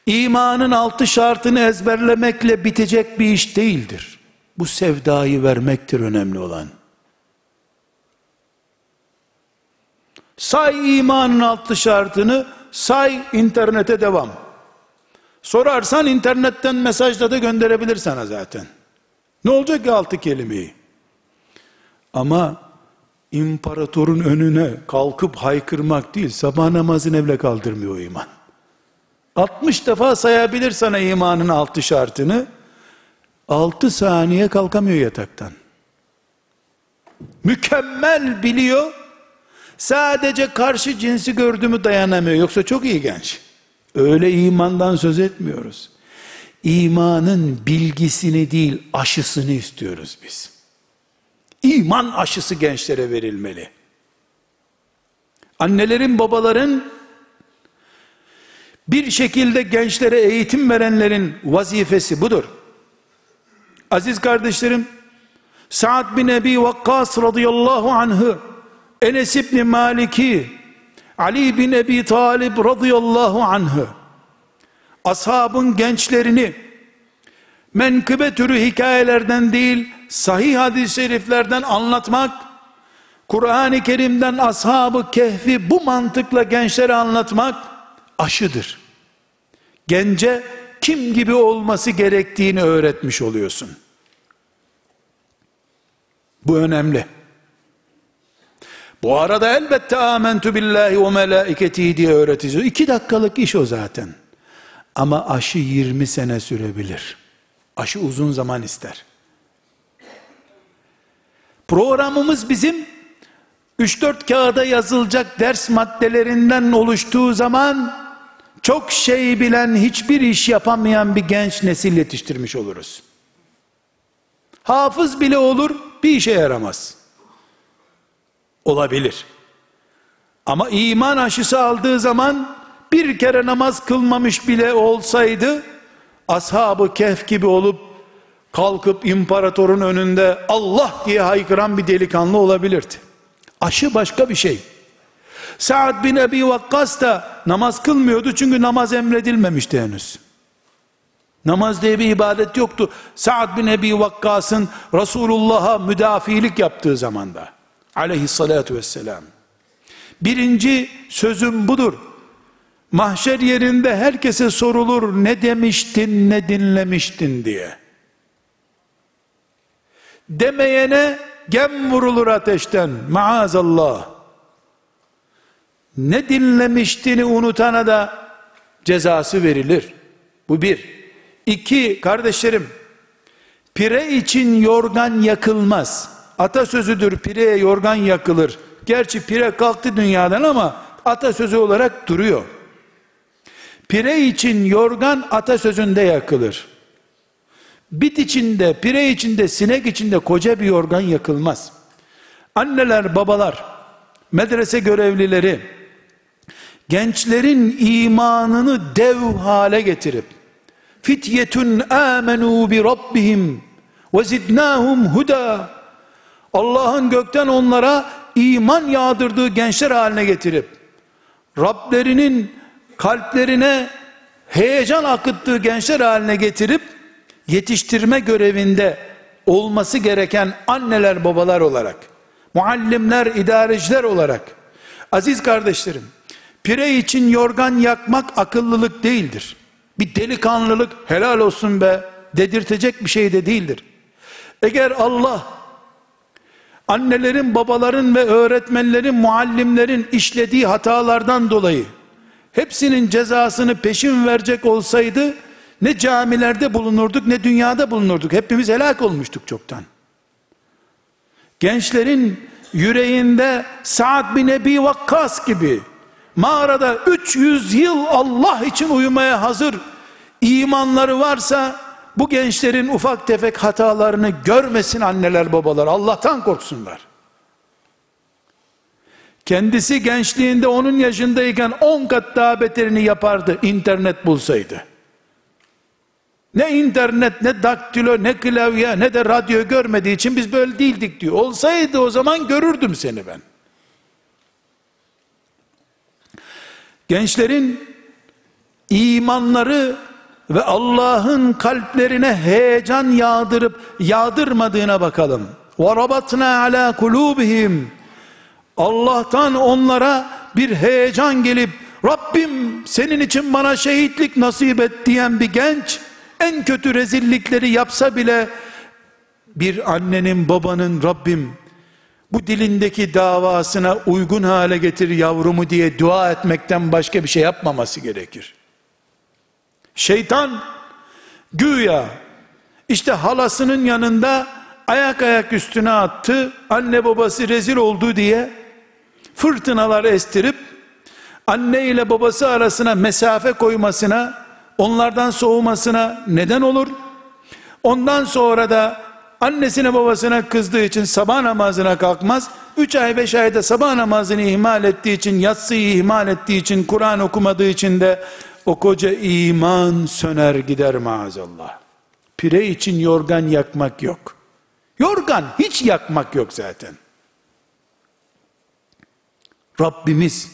imanın altı şartını ezberlemekle bitecek bir iş değildir. Bu sevdayı vermektir önemli olan. Say imanın altı şartını, say internete devam. Sorarsan internetten mesajla da gönderebilir sana zaten. Ne olacak ki altı kelimeyi? Ama imparatorun önüne kalkıp haykırmak değil, sabah namazını bile kaldırmıyor iman. 60 defa sayabilir sana imanın altı şartını. 6 saniye kalkamıyor yataktan. Mükemmel biliyor. Sadece karşı cinsi gördü mü dayanamıyor. Yoksa çok iyi genç. Öyle imandan söz etmiyoruz. İmanın bilgisini değil aşısını istiyoruz biz. İman aşısı gençlere verilmeli. Annelerin, babaların bir şekilde gençlere eğitim verenlerin vazifesi budur. Aziz kardeşlerim, Sa'd bin Ebi Vakkas radıyallahu anh'ı, Enes İbni Malik'i, Ali bin Ebi Talib radıyallahu anh'ı, ashabın gençlerini, menkıbe türü hikayelerden değil, sahih hadis-i şeriflerden anlatmak, Kur'an-ı Kerim'den ashabı kehfi bu mantıkla gençlere anlatmak aşıdır. Gence kim gibi olması gerektiğini öğretmiş oluyorsun. Bu önemli. Bu arada elbette amentu billahi ve melaiketi diye öğreteceğiz. İki dakikalık iş o zaten. Ama aşı 20 sene sürebilir. Aşı uzun zaman ister. Programımız bizim 3-4 kağıda yazılacak ders maddelerinden oluştuğu zaman çok şey bilen hiçbir iş yapamayan bir genç nesil yetiştirmiş oluruz. Hafız bile olur bir işe yaramaz. Olabilir. Ama iman aşısı aldığı zaman bir kere namaz kılmamış bile olsaydı ashabı kehf gibi olup kalkıp imparatorun önünde Allah diye haykıran bir delikanlı olabilirdi. Aşı başka bir şey. Sa'd bin Ebi Vakkas da namaz kılmıyordu çünkü namaz emredilmemişti henüz. Namaz diye bir ibadet yoktu. Sa'd bin Ebi Vakkas'ın Resulullah'a müdafilik yaptığı zamanda. Aleyhissalatu vesselam. Birinci sözüm budur. Mahşer yerinde herkese sorulur ne demiştin ne dinlemiştin diye. Demeyene gem vurulur ateşten maazallah. Ne dinlemiştiğini unutana da cezası verilir. Bu bir. İki kardeşlerim, pire için yorgan yakılmaz. Atasözüdür pireye yorgan yakılır. Gerçi pire kalktı dünyadan ama atasözü olarak duruyor. Pire için yorgan atasözünde yakılır. Bit içinde, pire içinde, sinek içinde koca bir yorgan yakılmaz. Anneler, babalar, medrese görevlileri, gençlerin imanını dev hale getirip, fityetun amenu bi rabbihim ve zidnahum huda, Allah'ın gökten onlara iman yağdırdığı gençler haline getirip, Rablerinin kalplerine heyecan akıttığı gençler haline getirip, yetiştirme görevinde olması gereken anneler babalar olarak, muallimler, idareciler olarak, aziz kardeşlerim, pire için yorgan yakmak akıllılık değildir. Bir delikanlılık helal olsun be dedirtecek bir şey de değildir. Eğer Allah annelerin, babaların ve öğretmenlerin, muallimlerin işlediği hatalardan dolayı hepsinin cezasını peşin verecek olsaydı ne camilerde bulunurduk ne dünyada bulunurduk. Hepimiz helak olmuştuk çoktan. Gençlerin yüreğinde Sa'd bin Ebi Vakkas gibi mağarada 300 yıl Allah için uyumaya hazır imanları varsa bu gençlerin ufak tefek hatalarını görmesin anneler babalar Allah'tan korksunlar. Kendisi gençliğinde onun yaşındayken 10 kat daha beterini yapardı internet bulsaydı. Ne internet, ne daktilo, ne klavye, ne de radyo görmediği için biz böyle değildik diyor. Olsaydı o zaman görürdüm seni ben. Gençlerin imanları ve Allah'ın kalplerine heyecan yağdırıp yağdırmadığına bakalım. وَرَبَطْنَا عَلَى قُلُوبِهِمْ Allah'tan onlara bir heyecan gelip Rabbim senin için bana şehitlik nasip et diyen bir genç en kötü rezillikleri yapsa bile bir annenin babanın Rabbim bu dilindeki davasına uygun hale getir yavrumu diye dua etmekten başka bir şey yapmaması gerekir. Şeytan güya İşte halasının yanında ayak ayak üstüne attı. Anne babası rezil oldu diye fırtınalar estirip anne ile babası arasına mesafe koymasına, onlardan soğumasına neden olur. Ondan sonra da annesine babasına kızdığı için sabah namazına kalkmaz. 3 ay 5 ayda sabah namazını ihmal ettiği için, yatsıyı ihmal ettiği için, Kur'an okumadığı için de o koca iman söner gider maazallah. Pire için yorgan yakmak yok. Yorgan hiç yakmak yok zaten. Rabbimiz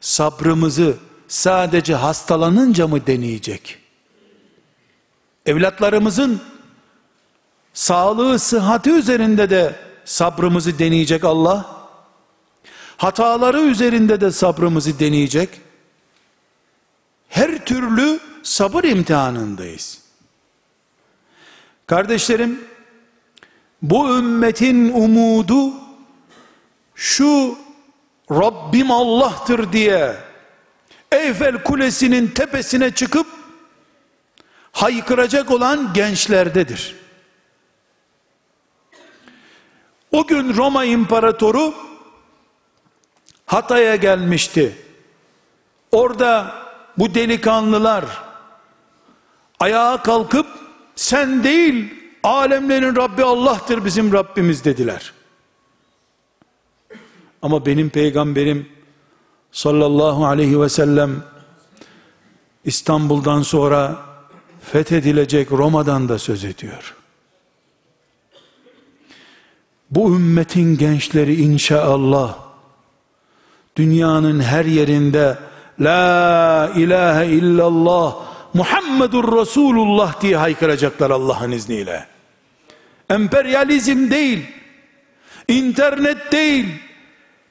sabrımızı sadece hastalanınca mı deneyecek? Evlatlarımızın sağlığı, sıhhati üzerinde de sabrımızı deneyecek Allah. Hataları üzerinde de sabrımızı deneyecek. Her türlü sabır imtihanındayız. Kardeşlerim, bu ümmetin umudu şu Rabbim Allah'tır diye Eyfel Kulesi'nin tepesine çıkıp haykıracak olan gençlerdedir. O gün Roma İmparatoru Hatay'a gelmişti. Orada bu delikanlılar ayağa kalkıp sen değil alemlerin Rabbi Allah'tır bizim Rabbimiz dediler. Ama benim peygamberim sallallahu aleyhi ve sellem İstanbul'dan sonra fethedilecek Roma'dan da söz ediyor. Bu ümmetin gençleri inşallah dünyanın her yerinde La ilahe illallah Muhammedur Resulullah diye haykıracaklar Allah'ın izniyle. Emperyalizm değil, internet değil,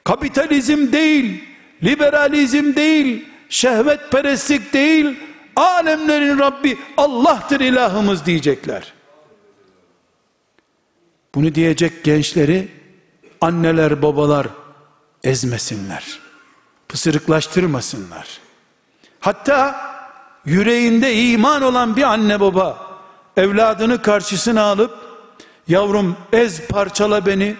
kapitalizm değil, liberalizm değil, şehvetperestlik değil, alemlerin Rabbi Allah'tır ilahımız diyecekler. Bunu diyecek gençleri anneler babalar ezmesinler. Pısırıklaştırmasınlar. Hatta yüreğinde iman olan bir anne baba evladını karşısına alıp yavrum ez parçala beni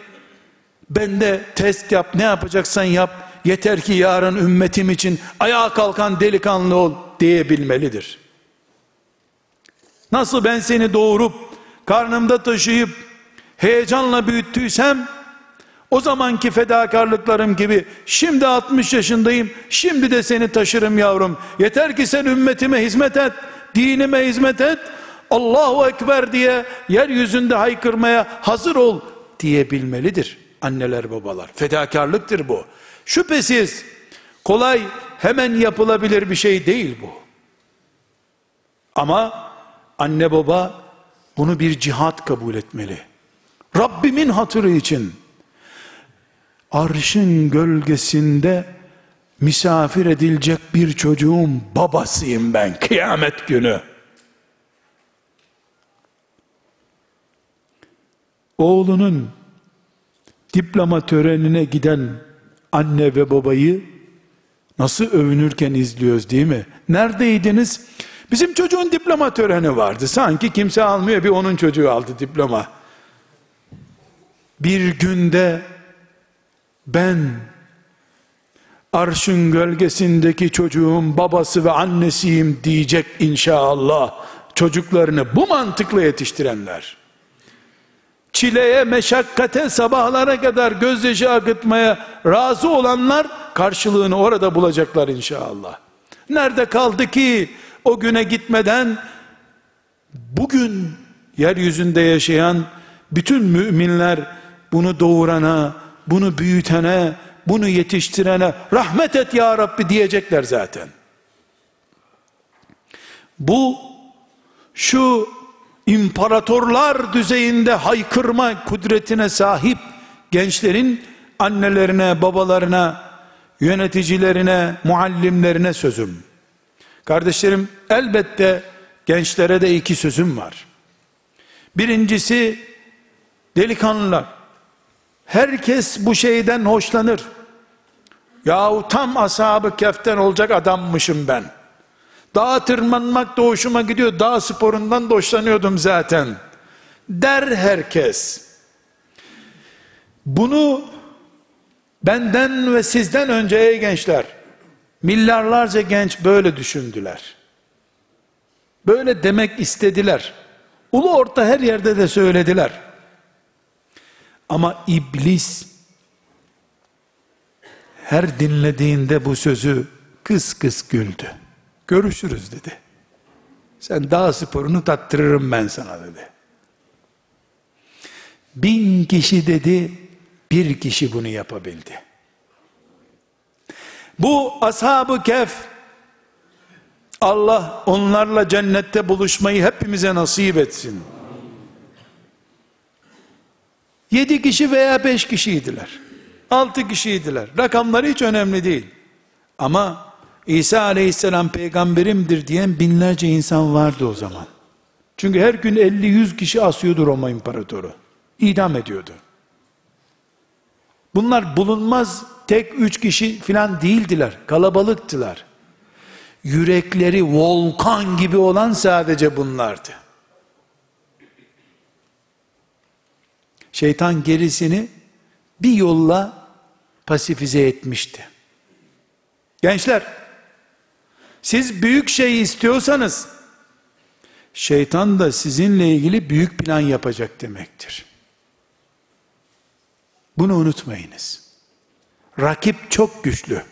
ben de test yap ne yapacaksan yap yeter ki yarın ümmetim için ayağa kalkan delikanlı ol diyebilmelidir. Nasıl ben seni doğurup karnımda taşıyıp heyecanla büyüttüysem o zamanki fedakarlıklarım gibi şimdi 60 yaşındayım şimdi de seni taşırım yavrum. Yeter ki sen ümmetime hizmet et dinime hizmet et Allahu Ekber diye yeryüzünde haykırmaya hazır ol diyebilmelidir anneler babalar. Fedakarlıktır bu şüphesiz kolay hemen yapılabilir bir şey değil bu ama anne baba bunu bir cihat kabul etmeli Rabbimin hatırı için arşın gölgesinde misafir edilecek bir çocuğun babasıyım ben kıyamet günü. Oğlunun diploma törenine giden anne ve babayı nasıl övünürken izliyoruz değil mi? Neredeydiniz? Bizim çocuğun diploma töreni vardı. Sanki kimse almıyor bir onun çocuğu aldı diploma. Bir günde ben arşın gölgesindeki çocuğun babası ve annesiyim diyecek inşallah çocuklarını bu mantıkla yetiştirenler çileye meşakkate sabahlara kadar gözyaşı akıtmaya razı olanlar karşılığını orada bulacaklar inşallah nerede kaldı ki o güne gitmeden bugün yeryüzünde yaşayan bütün müminler bunu doğurana bunu büyütene, bunu yetiştirene rahmet et ya Rabbi diyecekler zaten. Bu şu imparatorlar düzeyinde haykırma kudretine sahip gençlerin annelerine, babalarına, yöneticilerine, muallimlerine sözüm. Kardeşlerim elbette gençlere de iki sözüm var. Birincisi delikanlılar Herkes bu şeyden hoşlanır. Yahu tam ashabı keften olacak adammışım ben. Dağa tırmanmak da hoşuma gidiyor. Dağ sporundan da hoşlanıyordum zaten. Der herkes. Bunu benden ve sizden önce ey gençler, milyarlarca genç böyle düşündüler. Böyle demek istediler. Ulu orta her yerde de söylediler. Ama iblis her dinlediğinde bu sözü kıs kıs güldü. Görüşürüz dedi. Sen dağ sporunu tattırırım ben sana dedi. Bin kişi dedi, bir kişi bunu yapabildi. Bu ashab-ı kef, Allah onlarla cennette buluşmayı hepimize nasip etsin. Yedi kişi veya beş kişiydiler. Altı kişiydiler. Rakamları hiç önemli değil. Ama İsa aleyhisselam peygamberimdir diyen binlerce insan vardı o zaman. Çünkü her gün 50-100 kişi asıyordu Roma imparatoru. İdam ediyordu. Bunlar bulunmaz tek üç kişi filan değildiler. Kalabalıktılar. Yürekleri volkan gibi olan sadece bunlardı. Şeytan gerisini bir yolla pasifize etmişti. Gençler, siz büyük şey istiyorsanız, şeytan da sizinle ilgili büyük plan yapacak demektir. Bunu unutmayınız. Rakip çok güçlü.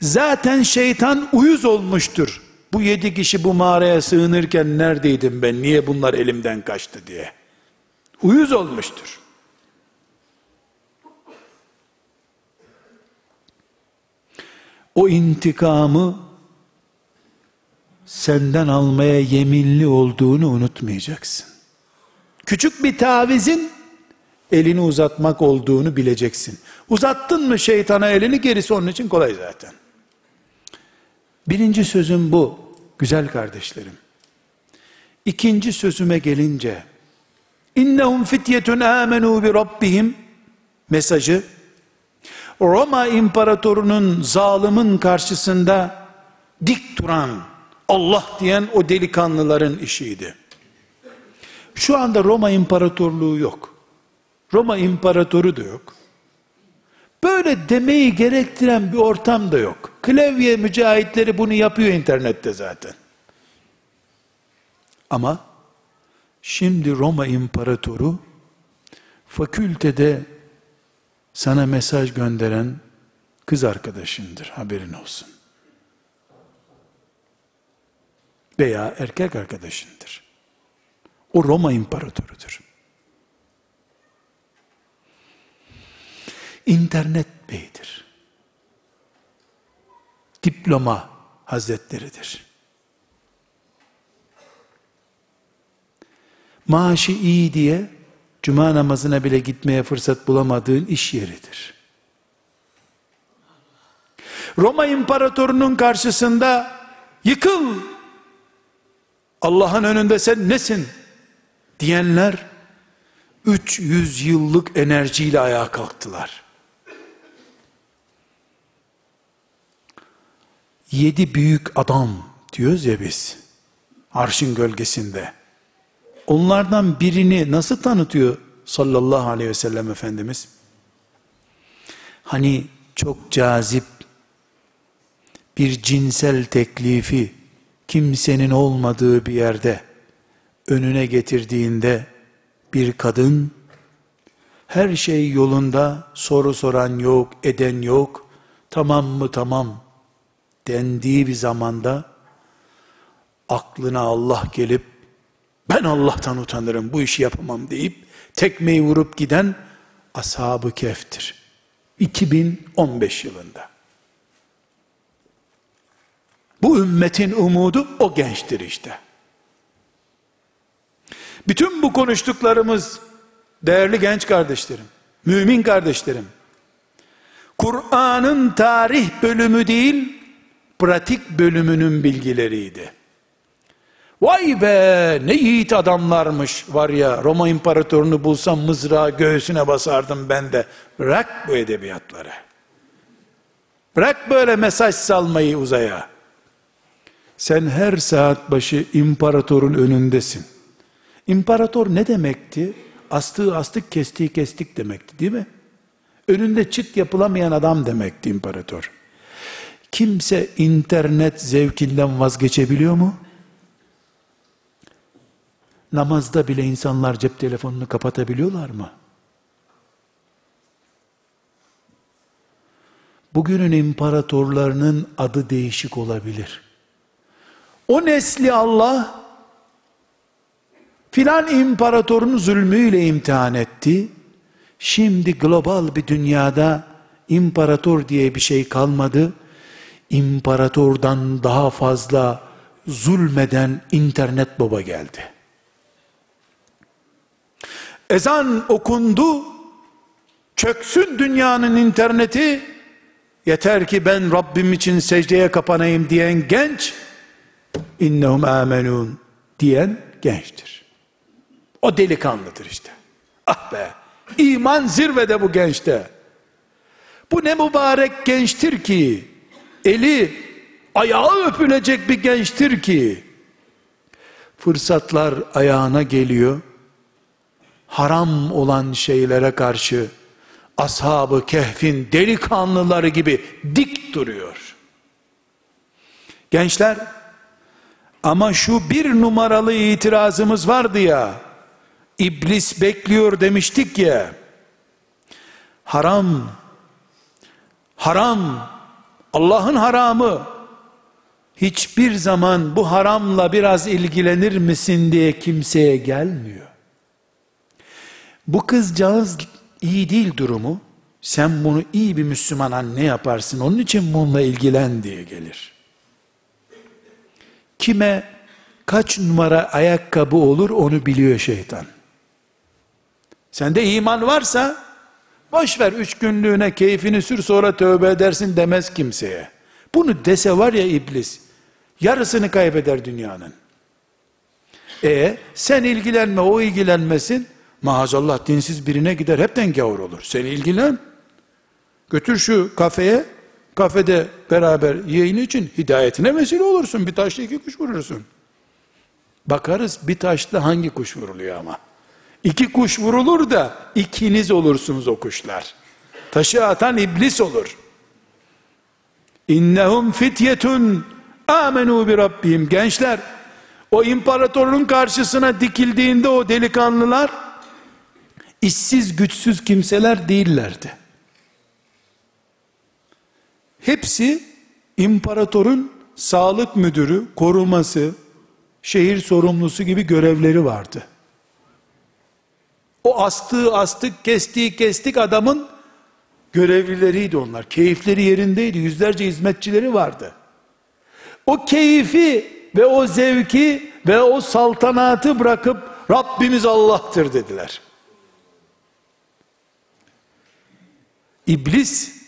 Zaten şeytan uyuz olmuştur. Bu yedi kişi bu mağaraya sığınırken neredeydim ben, niye bunlar elimden kaçtı diye. Uyuz olmuştur. O intikamı senden almaya yeminli olduğunu unutmayacaksın. Küçük bir tavizin elini uzatmak olduğunu bileceksin. Uzattın mı şeytana elini gerisi onun için kolay zaten. Birinci sözüm bu. Güzel kardeşlerim. İkinci sözüme gelince innehum fityetun amenu bi rabbihim mesajı Roma imparatorunun zalimin karşısında dik duran Allah diyen o delikanlıların işiydi. Şu anda Roma imparatorluğu yok. Roma imparatoru da yok. Böyle demeyi gerektiren bir ortam da yok. Klavye mücahitleri bunu yapıyor internette zaten. Ama şimdi Roma imparatoru fakültede sana mesaj gönderen kız arkadaşındır haberin olsun. Veya erkek arkadaşındır. O Roma imparatorudur. İnternet beydir. Diploma hazretleridir. Maaşı iyi diye cuma namazına bile gitmeye fırsat bulamadığın iş yeridir. Roma imparatorunun karşısında yıkıl Allah'ın önünde sen nesin diyenler 300 yıllık enerjiyle ayağa kalktılar. Yedi büyük adam diyoruz ya biz. Arşın gölgesinde. Onlardan birini nasıl tanıtıyor sallallahu aleyhi ve sellem Efendimiz? Hani çok cazip bir cinsel teklifi kimsenin olmadığı bir yerde önüne getirdiğinde bir kadın her şey yolunda soru soran yok, eden yok, tamam mı tamam dendiği bir zamanda aklına Allah gelip ben Allah'tan utanırım bu işi yapamam deyip tekmeyi vurup giden ashab-ı keftir. 2015 yılında. Bu ümmetin umudu o gençtir işte. Bütün bu konuştuklarımız değerli genç kardeşlerim, mümin kardeşlerim, Kur'an'ın tarih bölümü değil, pratik bölümünün bilgileriydi. Vay be ne yiğit adamlarmış var ya Roma imparatorunu bulsam mızrağı göğsüne basardım ben de. Bırak bu edebiyatları. Bırak böyle mesaj salmayı uzaya. Sen her saat başı imparatorun önündesin. İmparator ne demekti? Astığı astık, kestiği kestik demekti değil mi? Önünde çıt yapılamayan adam demekti imparator. Kimse internet zevkinden vazgeçebiliyor mu? Namazda bile insanlar cep telefonunu kapatabiliyorlar mı? Bugünün imparatorlarının adı değişik olabilir. O nesli Allah filan imparatorun zulmüyle imtihan etti. Şimdi global bir dünyada imparator diye bir şey kalmadı. İmparatordan daha fazla zulmeden internet baba geldi. Ezan okundu, çöksün dünyanın interneti, yeter ki ben Rabbim için secdeye kapanayım diyen genç, innehum amenun diyen gençtir. O delikanlıdır işte. Ah be, iman zirvede bu gençte. Bu ne mübarek gençtir ki, eli ayağı öpülecek bir gençtir ki, fırsatlar ayağına geliyor, haram olan şeylere karşı ashabı kehfin delikanlıları gibi dik duruyor. Gençler ama şu bir numaralı itirazımız vardı ya iblis bekliyor demiştik ya haram haram Allah'ın haramı hiçbir zaman bu haramla biraz ilgilenir misin diye kimseye gelmiyor. Bu kızcağız iyi değil durumu. Sen bunu iyi bir Müslüman anne yaparsın. Onun için bununla ilgilen diye gelir. Kime kaç numara ayakkabı olur onu biliyor şeytan. Sende iman varsa boş ver üç günlüğüne keyfini sür sonra tövbe edersin demez kimseye. Bunu dese var ya iblis yarısını kaybeder dünyanın. E sen ilgilenme o ilgilenmesin Maazallah dinsiz birine gider hepten gavur olur. Sen ilgilen. Götür şu kafeye, kafede beraber yayın için hidayetine vesile olursun. Bir taşla iki kuş vurursun. Bakarız bir taşla hangi kuş vuruluyor ama. İki kuş vurulur da ikiniz olursunuz o kuşlar. Taşı atan iblis olur. İnnehum fityetun amenu bi rabbim. Gençler o imparatorun karşısına dikildiğinde o delikanlılar işsiz güçsüz kimseler değillerdi. Hepsi imparatorun sağlık müdürü, koruması, şehir sorumlusu gibi görevleri vardı. O astığı astık, kestiği kestik adamın görevlileriydi onlar. Keyifleri yerindeydi. Yüzlerce hizmetçileri vardı. O keyfi ve o zevki ve o saltanatı bırakıp Rabbimiz Allah'tır dediler. İblis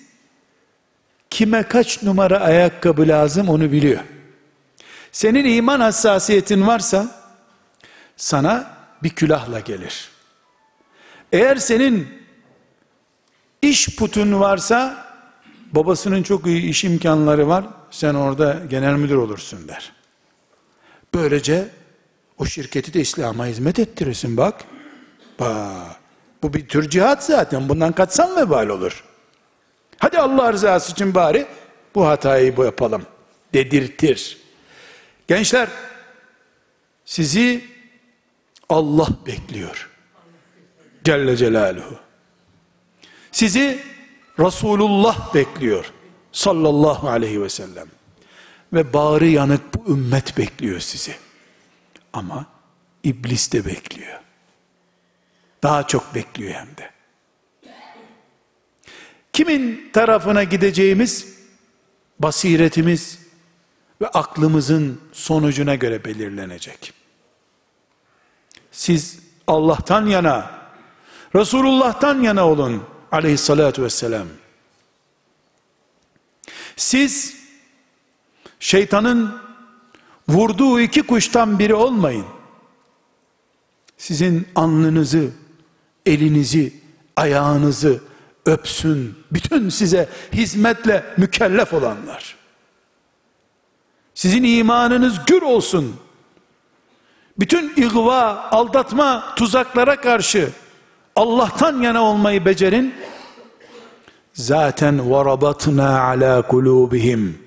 kime kaç numara ayakkabı lazım onu biliyor. Senin iman hassasiyetin varsa sana bir külahla gelir. Eğer senin iş putun varsa babasının çok iyi iş imkanları var. Sen orada genel müdür olursun der. Böylece o şirketi de İslam'a hizmet ettirirsin bak. Bak. Bu bir tür cihat zaten. Bundan kaçsan vebal olur. Hadi Allah rızası için bari bu hatayı bu yapalım dedirtir. Gençler sizi Allah bekliyor. Celle Celaluhu. Sizi Resulullah bekliyor. Sallallahu aleyhi ve sellem. Ve bağrı yanık bu ümmet bekliyor sizi. Ama iblis de bekliyor. Daha çok bekliyor hem de. Kimin tarafına gideceğimiz basiretimiz ve aklımızın sonucuna göre belirlenecek. Siz Allah'tan yana, Resulullah'tan yana olun aleyhissalatü vesselam. Siz şeytanın vurduğu iki kuştan biri olmayın. Sizin alnınızı, elinizi, ayağınızı, öpsün bütün size hizmetle mükellef olanlar. Sizin imanınız gür olsun. Bütün igva, aldatma, tuzaklara karşı Allah'tan yana olmayı becerin. Zaten varabatna ala kulubihim.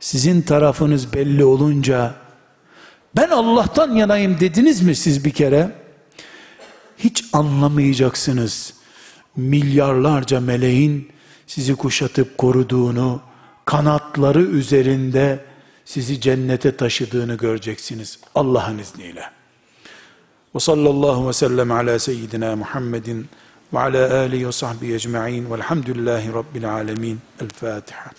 Sizin tarafınız belli olunca ben Allah'tan yanayım dediniz mi siz bir kere? Hiç anlamayacaksınız. Milyarlarca meleğin sizi kuşatıp koruduğunu, kanatları üzerinde sizi cennete taşıdığını göreceksiniz Allah'ın izniyle. Ve sallallahu ve sellem ala seyyidina Muhammedin ve ala alihi ve sahbihi ecma'in velhamdülillahi rabbil alemin. El Fatiha.